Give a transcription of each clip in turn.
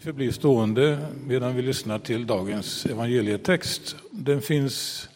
Vi förblir stående medan vi lyssnar till dagens evangelietext. Den finns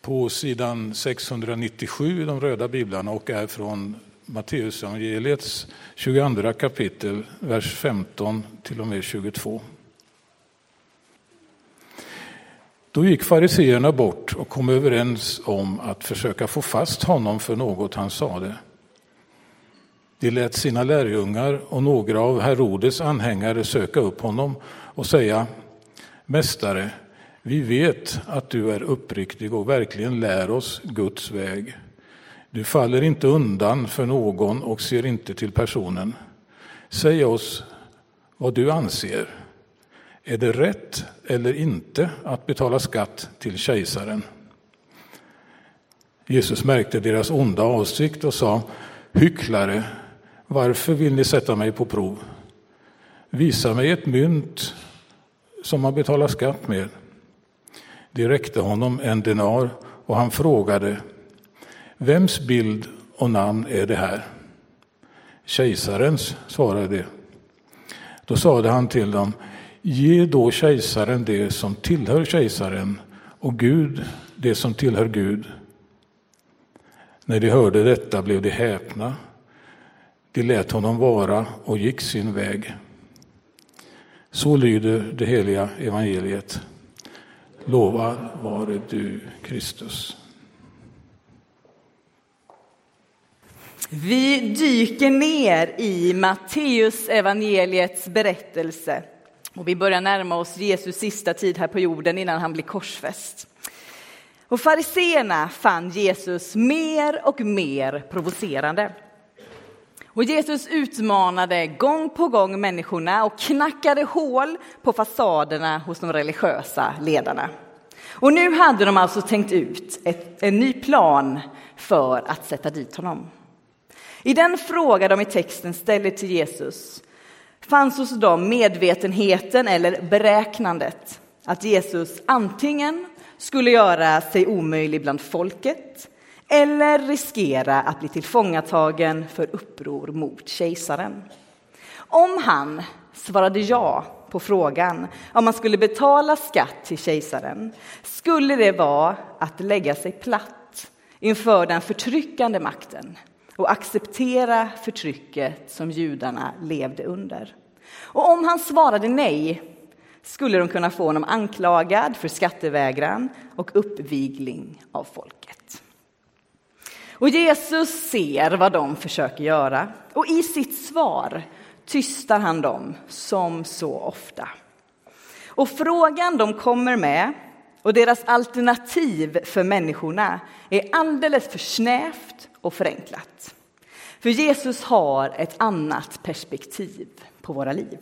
på sidan 697 i de röda biblarna och är från Matteusevangeliets 22 kapitel, vers 15 till och med 22. Då gick fariseerna bort och kom överens om att försöka få fast honom för något han sade. De lät sina lärjungar och några av Herodes anhängare söka upp honom och säga Mästare, vi vet att du är uppriktig och verkligen lär oss Guds väg. Du faller inte undan för någon och ser inte till personen. Säg oss vad du anser. Är det rätt eller inte att betala skatt till kejsaren? Jesus märkte deras onda avsikt och sa Hycklare, varför vill ni sätta mig på prov? Visa mig ett mynt som man betalar skatt med. De räckte honom en denar och han frågade Vems bild och namn är det här? Kejsarens, svarade de. Då sade han till dem Ge då kejsaren det som tillhör kejsaren och Gud det som tillhör Gud. När de hörde detta blev de häpna de lät honom vara och gick sin väg. Så lyder det heliga evangeliet. Lovad vare du, Kristus. Vi dyker ner i Matteus evangeliets berättelse och vi börjar närma oss Jesus sista tid här på jorden innan han blir korsfäst. Och fariseerna fann Jesus mer och mer provocerande. Och Jesus utmanade gång på gång människorna och knackade hål på fasaderna hos de religiösa ledarna. Och nu hade de alltså tänkt ut ett, en ny plan för att sätta dit honom. I den fråga de i texten ställer till Jesus fanns hos dem medvetenheten eller beräknandet att Jesus antingen skulle göra sig omöjlig bland folket eller riskera att bli tillfångatagen för uppror mot kejsaren. Om han svarade ja på frågan om man skulle betala skatt till kejsaren skulle det vara att lägga sig platt inför den förtryckande makten och acceptera förtrycket som judarna levde under. Och om han svarade nej skulle de kunna få honom anklagad för skattevägran och uppvigling av folket. Och Jesus ser vad de försöker göra och i sitt svar tystar han dem som så ofta. Och frågan de kommer med och deras alternativ för människorna är alldeles för snävt och förenklat. För Jesus har ett annat perspektiv på våra liv.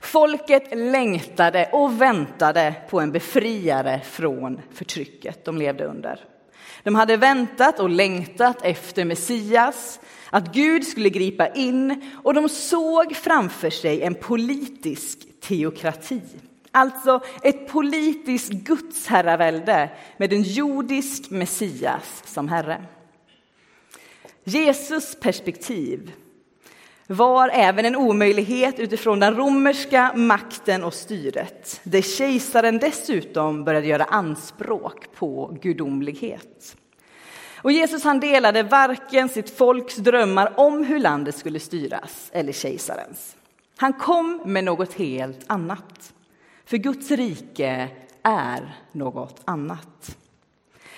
Folket längtade och väntade på en befriare från förtrycket de levde under. De hade väntat och längtat efter Messias, att Gud skulle gripa in och de såg framför sig en politisk teokrati. Alltså ett politiskt gudsherravälde med en jordisk Messias som herre. Jesus perspektiv var även en omöjlighet utifrån den romerska makten och styret där kejsaren dessutom började göra anspråk på gudomlighet. Och Jesus han delade varken sitt folks drömmar om hur landet skulle styras eller kejsarens. Han kom med något helt annat. För Guds rike är något annat.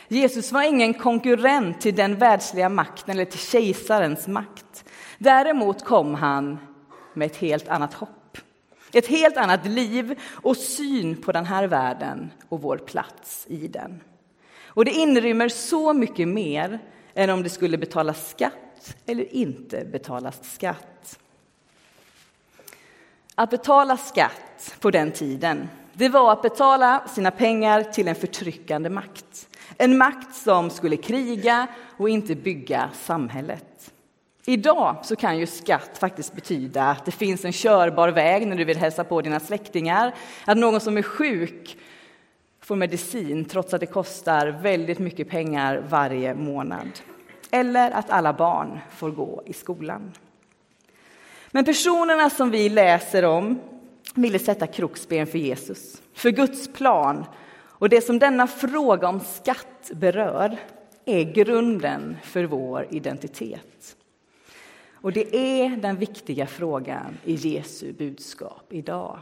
Jesus var ingen konkurrent till den världsliga makten eller till kejsarens makt. Däremot kom han med ett helt annat hopp. Ett helt annat liv och syn på den här världen och vår plats i den. Och det inrymmer så mycket mer än om det skulle betalas skatt eller inte betalas skatt. Att betala skatt på den tiden, det var att betala sina pengar till en förtryckande makt. En makt som skulle kriga och inte bygga samhället. Idag så kan ju skatt faktiskt betyda att det finns en körbar väg när du vill hälsa på dina släktingar, att någon som är sjuk får medicin trots att det kostar väldigt mycket pengar varje månad. Eller att alla barn får gå i skolan. Men personerna som vi läser om ville sätta kroksben för Jesus, för Guds plan. Och det som denna fråga om skatt berör är grunden för vår identitet. Och det är den viktiga frågan i Jesu budskap idag.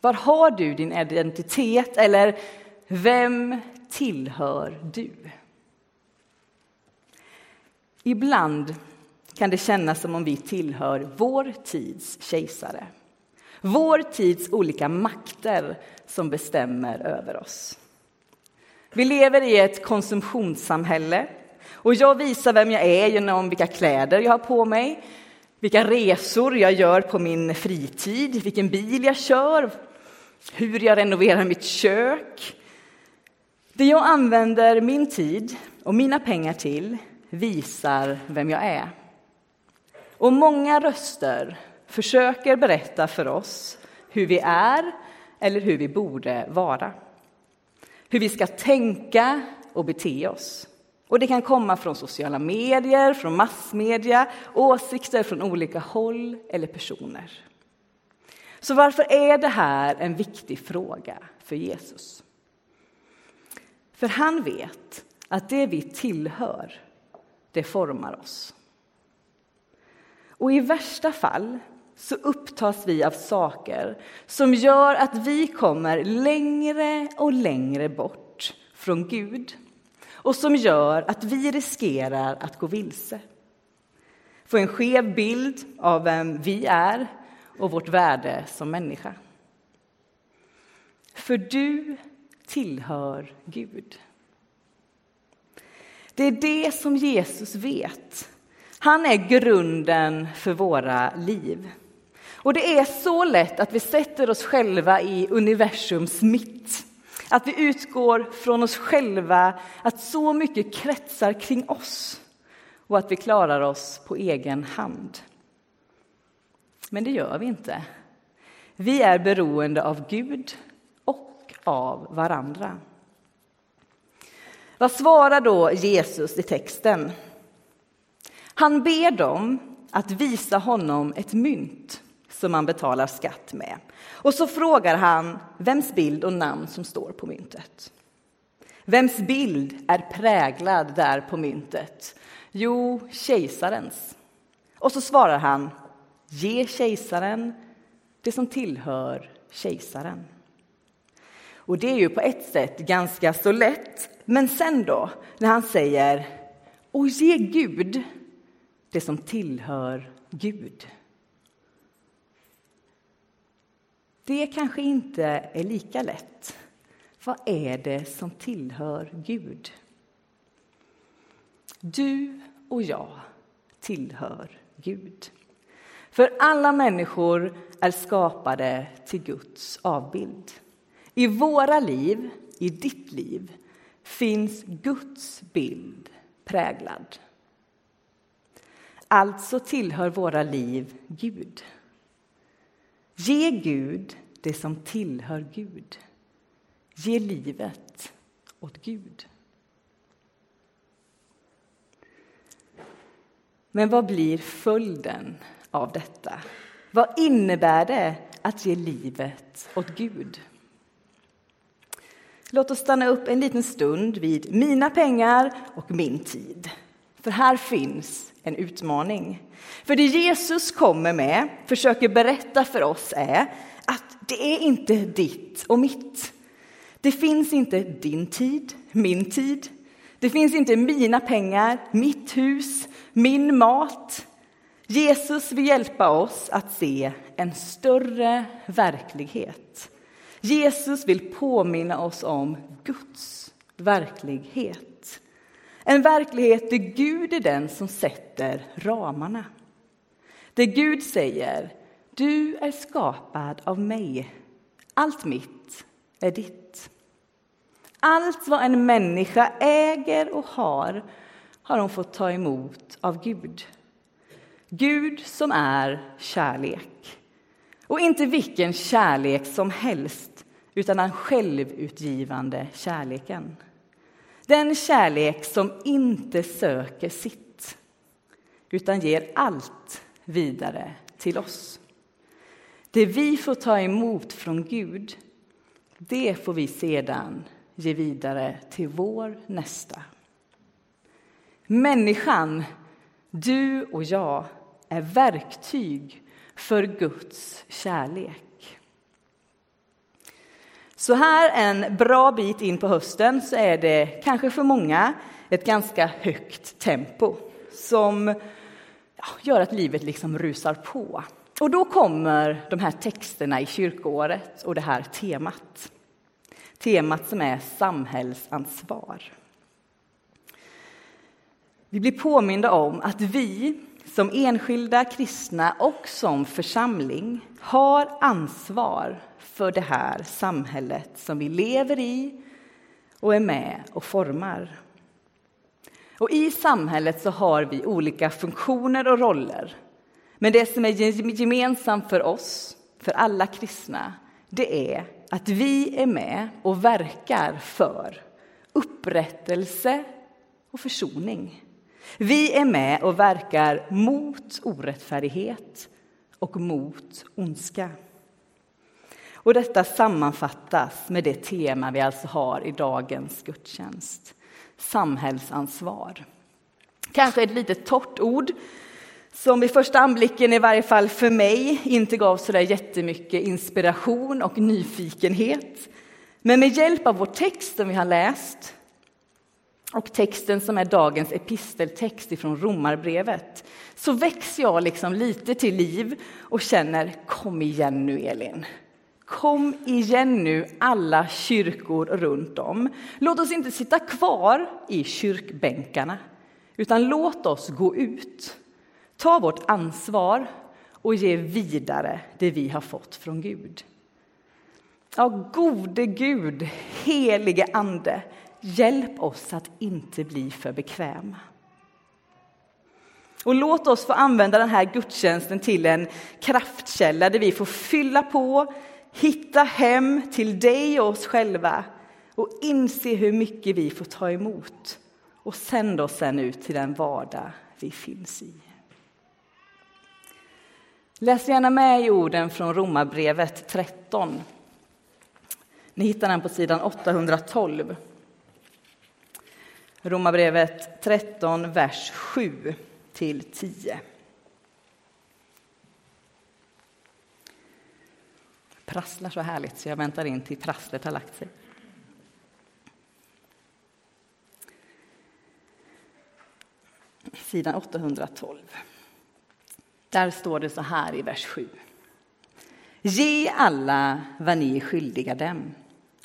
Var har du din identitet eller vem tillhör du? Ibland kan det kännas som om vi tillhör vår tids kejsare. Vår tids olika makter som bestämmer över oss. Vi lever i ett konsumtionssamhälle och jag visar vem jag är genom vilka kläder jag har på mig, vilka resor jag gör på min fritid, vilken bil jag kör, hur jag renoverar mitt kök. Det jag använder min tid och mina pengar till visar vem jag är. Och många röster försöker berätta för oss hur vi är eller hur vi borde vara. Hur vi ska tänka och bete oss. Och det kan komma från sociala medier, från massmedia, åsikter från olika håll eller personer. Så varför är det här en viktig fråga för Jesus? För han vet att det vi tillhör, det formar oss. Och i värsta fall så upptas vi av saker som gör att vi kommer längre och längre bort från Gud och som gör att vi riskerar att gå vilse. Få en skev bild av vem vi är och vårt värde som människa. För du tillhör Gud. Det är det som Jesus vet. Han är grunden för våra liv. Och det är så lätt att vi sätter oss själva i universums mitt. Att vi utgår från oss själva, att så mycket kretsar kring oss och att vi klarar oss på egen hand. Men det gör vi inte. Vi är beroende av Gud och av varandra. Vad svarar då Jesus i texten? Han ber dem att visa honom ett mynt som man betalar skatt med. Och så frågar han vems bild och namn som står på myntet. Vems bild är präglad där på myntet? Jo, kejsarens. Och så svarar han Ge kejsaren det som tillhör kejsaren. Och det är ju på ett sätt ganska så lätt. Men sen då, när han säger och ge Gud det som tillhör Gud. Det kanske inte är lika lätt. Vad är det som tillhör Gud? Du och jag tillhör Gud. För alla människor är skapade till Guds avbild. I våra liv, i ditt liv, finns Guds bild präglad. Alltså tillhör våra liv Gud. Ge Gud det som tillhör Gud. Ge livet åt Gud. Men vad blir följden av detta? Vad innebär det att ge livet åt Gud? Låt oss stanna upp en liten stund vid mina pengar och min tid. För här finns en utmaning. För det Jesus kommer med, försöker berätta för oss är att det är inte ditt och mitt. Det finns inte din tid, min tid. Det finns inte mina pengar, mitt hus, min mat. Jesus vill hjälpa oss att se en större verklighet. Jesus vill påminna oss om Guds verklighet. En verklighet där Gud är den som sätter ramarna. Där Gud säger, du är skapad av mig. Allt mitt är ditt. Allt vad en människa äger och har, har hon fått ta emot av Gud. Gud som är kärlek. Och inte vilken kärlek som helst, utan den självutgivande kärleken. Den kärlek som inte söker sitt, utan ger allt vidare till oss. Det vi får ta emot från Gud, det får vi sedan ge vidare till vår nästa. Människan, du och jag, är verktyg för Guds kärlek. Så här en bra bit in på hösten så är det kanske för många ett ganska högt tempo som gör att livet liksom rusar på. Och då kommer de här texterna i kyrkoåret och det här temat. Temat som är samhällsansvar. Vi blir påminda om att vi som enskilda kristna och som församling har ansvar för det här samhället som vi lever i och är med och formar. Och I samhället så har vi olika funktioner och roller. Men det som är gemensamt för oss, för alla kristna, det är att vi är med och verkar för upprättelse och försoning. Vi är med och verkar mot orättfärdighet och mot ondska. Och detta sammanfattas med det tema vi alltså har i dagens gudstjänst. Samhällsansvar. Kanske ett lite torrt ord som vid första anblicken, i varje fall för mig, inte gav så där jättemycket inspiration och nyfikenhet. Men med hjälp av vår text som vi har läst och texten som är dagens episteltext ifrån Romarbrevet så väcks jag liksom lite till liv och känner kom igen nu, Elin. Kom igen nu, alla kyrkor runt om. Låt oss inte sitta kvar i kyrkbänkarna, utan låt oss gå ut. Ta vårt ansvar och ge vidare det vi har fått från Gud. Ja, gode Gud, helige Ande, hjälp oss att inte bli för bekväma. Och låt oss få använda den här gudstjänsten till en kraftkälla där vi får fylla på, hitta hem till dig och oss själva och inse hur mycket vi får ta emot och sända oss sen ut till den vardag vi finns i. Läs gärna med i orden från Romarbrevet 13. Ni hittar den på sidan 812. Romarbrevet 13, vers 7 till 10. Prasslar så härligt så jag väntar in till prasslet har lagt sig. Sidan 812. Där står det så här i vers 7. Ge alla vad ni är skyldiga dem,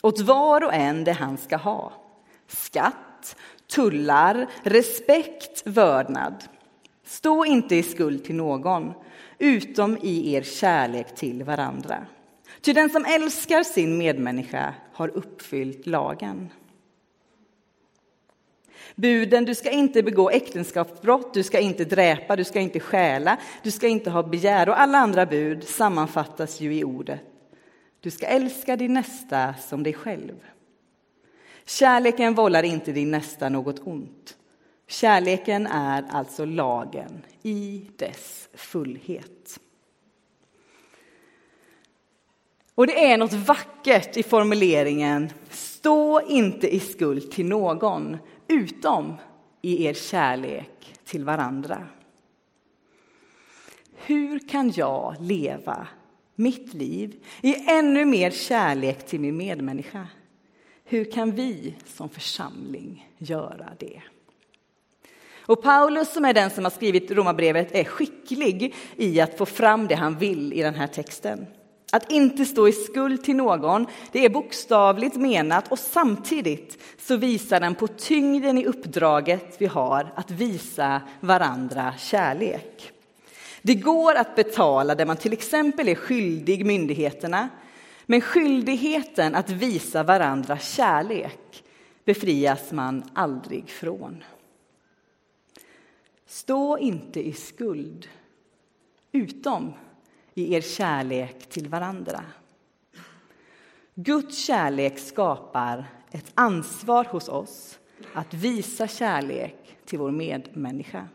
åt var och en det han ska ha. Skatt, tullar, respekt, vördnad. Stå inte i skuld till någon, utom i er kärlek till varandra. Ty den som älskar sin medmänniska har uppfyllt lagen. Buden, du ska inte begå äktenskapsbrott, du ska inte dräpa, du ska inte stjäla, du ska inte ha begär och alla andra bud sammanfattas ju i ordet. Du ska älska din nästa som dig själv. Kärleken vållar inte din nästa något ont. Kärleken är alltså lagen i dess fullhet. Och det är något vackert i formuleringen Stå inte i skuld till någon, utom i er kärlek till varandra. Hur kan jag leva mitt liv i ännu mer kärlek till min medmänniska? Hur kan vi som församling göra det? Och Paulus, som är den som har skrivit Romarbrevet, är skicklig i att få fram det han vill i den här texten. Att inte stå i skuld till någon, det är bokstavligt menat och samtidigt så visar den på tyngden i uppdraget vi har att visa varandra kärlek. Det går att betala det man till exempel är skyldig myndigheterna, men skyldigheten att visa varandra kärlek befrias man aldrig från. Stå inte i skuld, utom i er kärlek till varandra. Guds kärlek skapar ett ansvar hos oss att visa kärlek till vår medmänniska.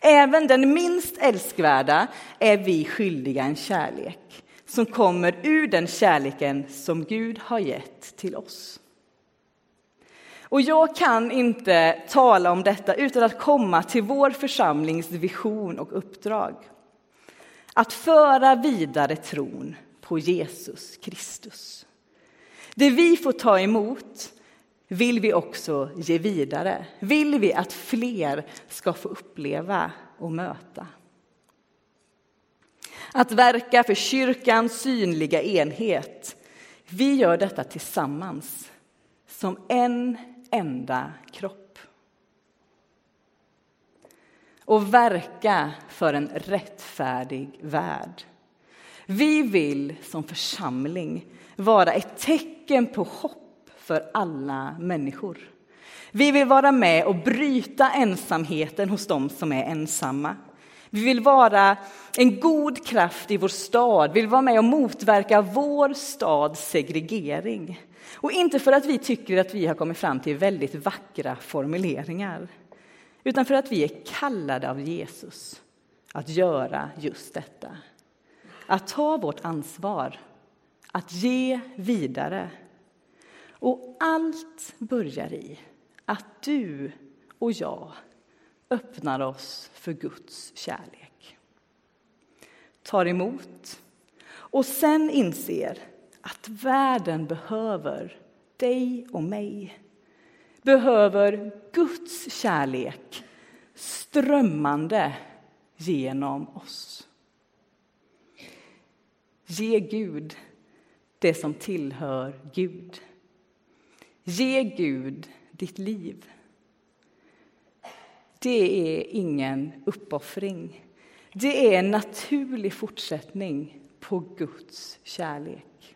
Även den minst älskvärda är vi skyldiga en kärlek som kommer ur den kärleken som Gud har gett till oss. Och jag kan inte tala om detta utan att komma till vår församlings vision och uppdrag. Att föra vidare tron på Jesus Kristus. Det vi får ta emot vill vi också ge vidare. Vill vi att fler ska få uppleva och möta. Att verka för kyrkans synliga enhet. Vi gör detta tillsammans, som en enda kropp. Och verka för en rättfärdig värld. Vi vill som församling vara ett tecken på hopp för alla människor. Vi vill vara med och bryta ensamheten hos dem som är ensamma. Vi vill vara en god kraft i vår stad, vi vill vara med och motverka vår stads segregering. Och inte för att vi tycker att vi har kommit fram till väldigt vackra formuleringar, utan för att vi är kallade av Jesus att göra just detta. Att ta vårt ansvar, att ge vidare. Och allt börjar i att du och jag öppnar oss för Guds kärlek. Tar emot och sen inser att världen behöver dig och mig. Behöver Guds kärlek strömmande genom oss. Ge Gud det som tillhör Gud. Ge Gud ditt liv. Det är ingen uppoffring. Det är en naturlig fortsättning på Guds kärlek.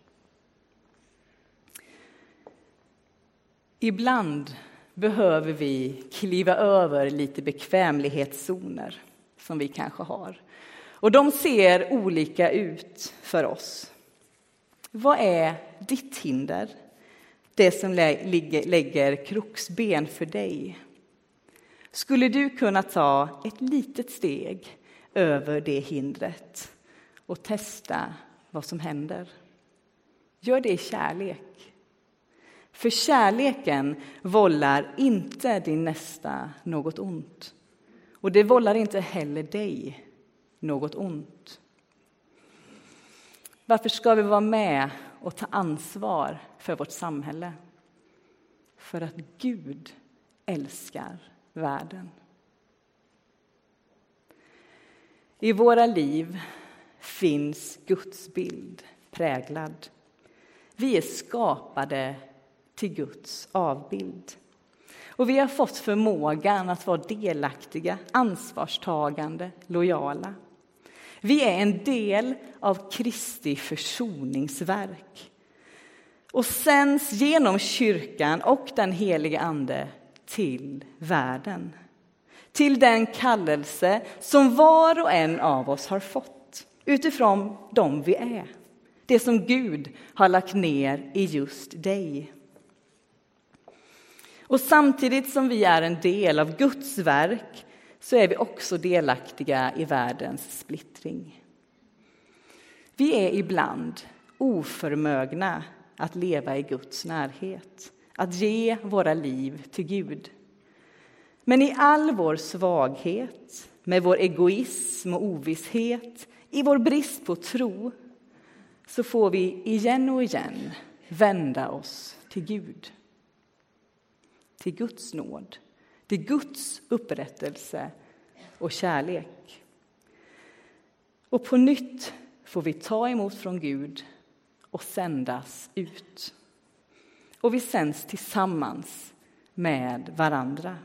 Ibland behöver vi kliva över lite bekvämlighetszoner som vi kanske har. Och de ser olika ut för oss. Vad är ditt hinder? Det som lägger kroksben för dig? Skulle du kunna ta ett litet steg över det hindret och testa vad som händer? Gör det i kärlek. För kärleken vållar inte din nästa något ont. Och det vållar inte heller dig något ont. Varför ska vi vara med och ta ansvar för vårt samhälle? För att Gud älskar världen. I våra liv finns Guds bild präglad. Vi är skapade till Guds avbild. Och vi har fått förmågan att vara delaktiga, ansvarstagande, lojala. Vi är en del av Kristi försoningsverk och sänds genom kyrkan och den helige Ande till världen. Till den kallelse som var och en av oss har fått utifrån dem vi är. Det som Gud har lagt ner i just dig. Och samtidigt som vi är en del av Guds verk så är vi också delaktiga i världens splittring. Vi är ibland oförmögna att leva i Guds närhet att ge våra liv till Gud. Men i all vår svaghet, med vår egoism och ovisshet, i vår brist på tro, så får vi igen och igen vända oss till Gud. Till Guds nåd, till Guds upprättelse och kärlek. Och på nytt får vi ta emot från Gud och sändas ut och vi sänds tillsammans med varandra.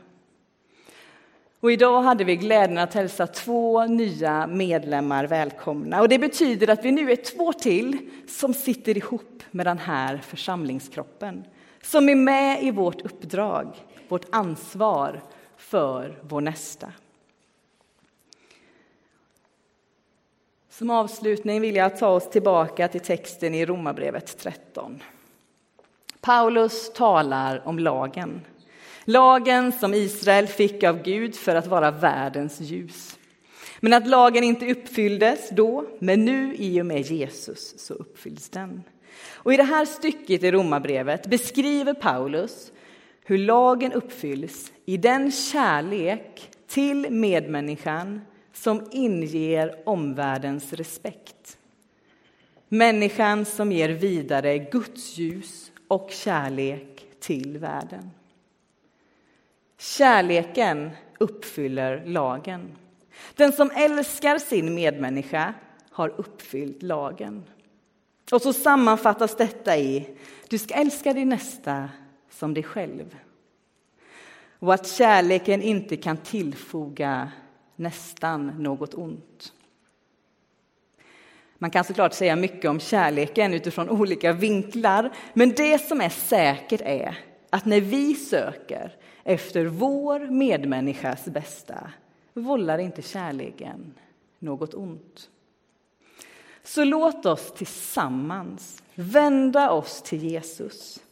Och idag hade vi glädjen att hälsa två nya medlemmar välkomna. Och det betyder att vi nu är två till som sitter ihop med den här församlingskroppen. Som är med i vårt uppdrag, vårt ansvar för vår nästa. Som avslutning vill jag ta oss tillbaka till texten i Romarbrevet 13. Paulus talar om lagen. Lagen som Israel fick av Gud för att vara världens ljus. Men att lagen inte uppfylldes då, men nu i och med Jesus så uppfylls den. Och i det här stycket i Romarbrevet beskriver Paulus hur lagen uppfylls i den kärlek till medmänniskan som inger omvärldens respekt. Människan som ger vidare Guds ljus och kärlek till världen. Kärleken uppfyller lagen. Den som älskar sin medmänniska har uppfyllt lagen. Och så sammanfattas detta i du ska älska din nästa som dig själv. Och att kärleken inte kan tillfoga nästan något ont. Man kan såklart säga mycket om kärleken utifrån olika vinklar, men det som är säkert är att när vi söker efter vår medmänniskas bästa vållar inte kärleken något ont. Så låt oss tillsammans vända oss till Jesus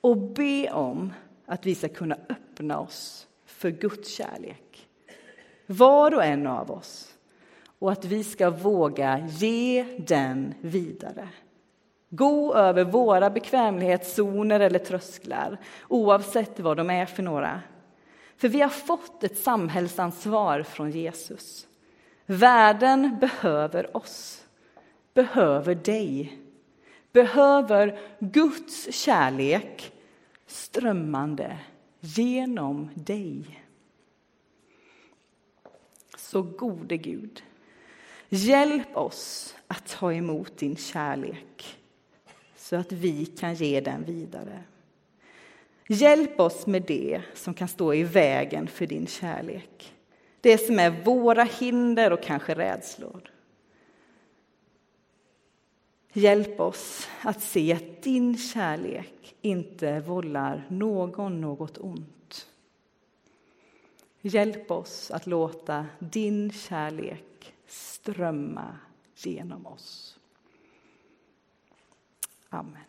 och be om att vi ska kunna öppna oss för Guds kärlek. Var och en av oss. Och att vi ska våga ge den vidare. Gå över våra bekvämlighetszoner eller trösklar, oavsett vad de är för några. För vi har fått ett samhällsansvar från Jesus. Världen behöver oss, behöver dig, behöver Guds kärlek strömmande genom dig. Så gode Gud, hjälp oss att ta emot din kärlek så att vi kan ge den vidare. Hjälp oss med det som kan stå i vägen för din kärlek. Det som är våra hinder och kanske rädslor. Hjälp oss att se att din kärlek inte vållar någon något ont. Hjälp oss att låta din kärlek strömma genom oss. Amen.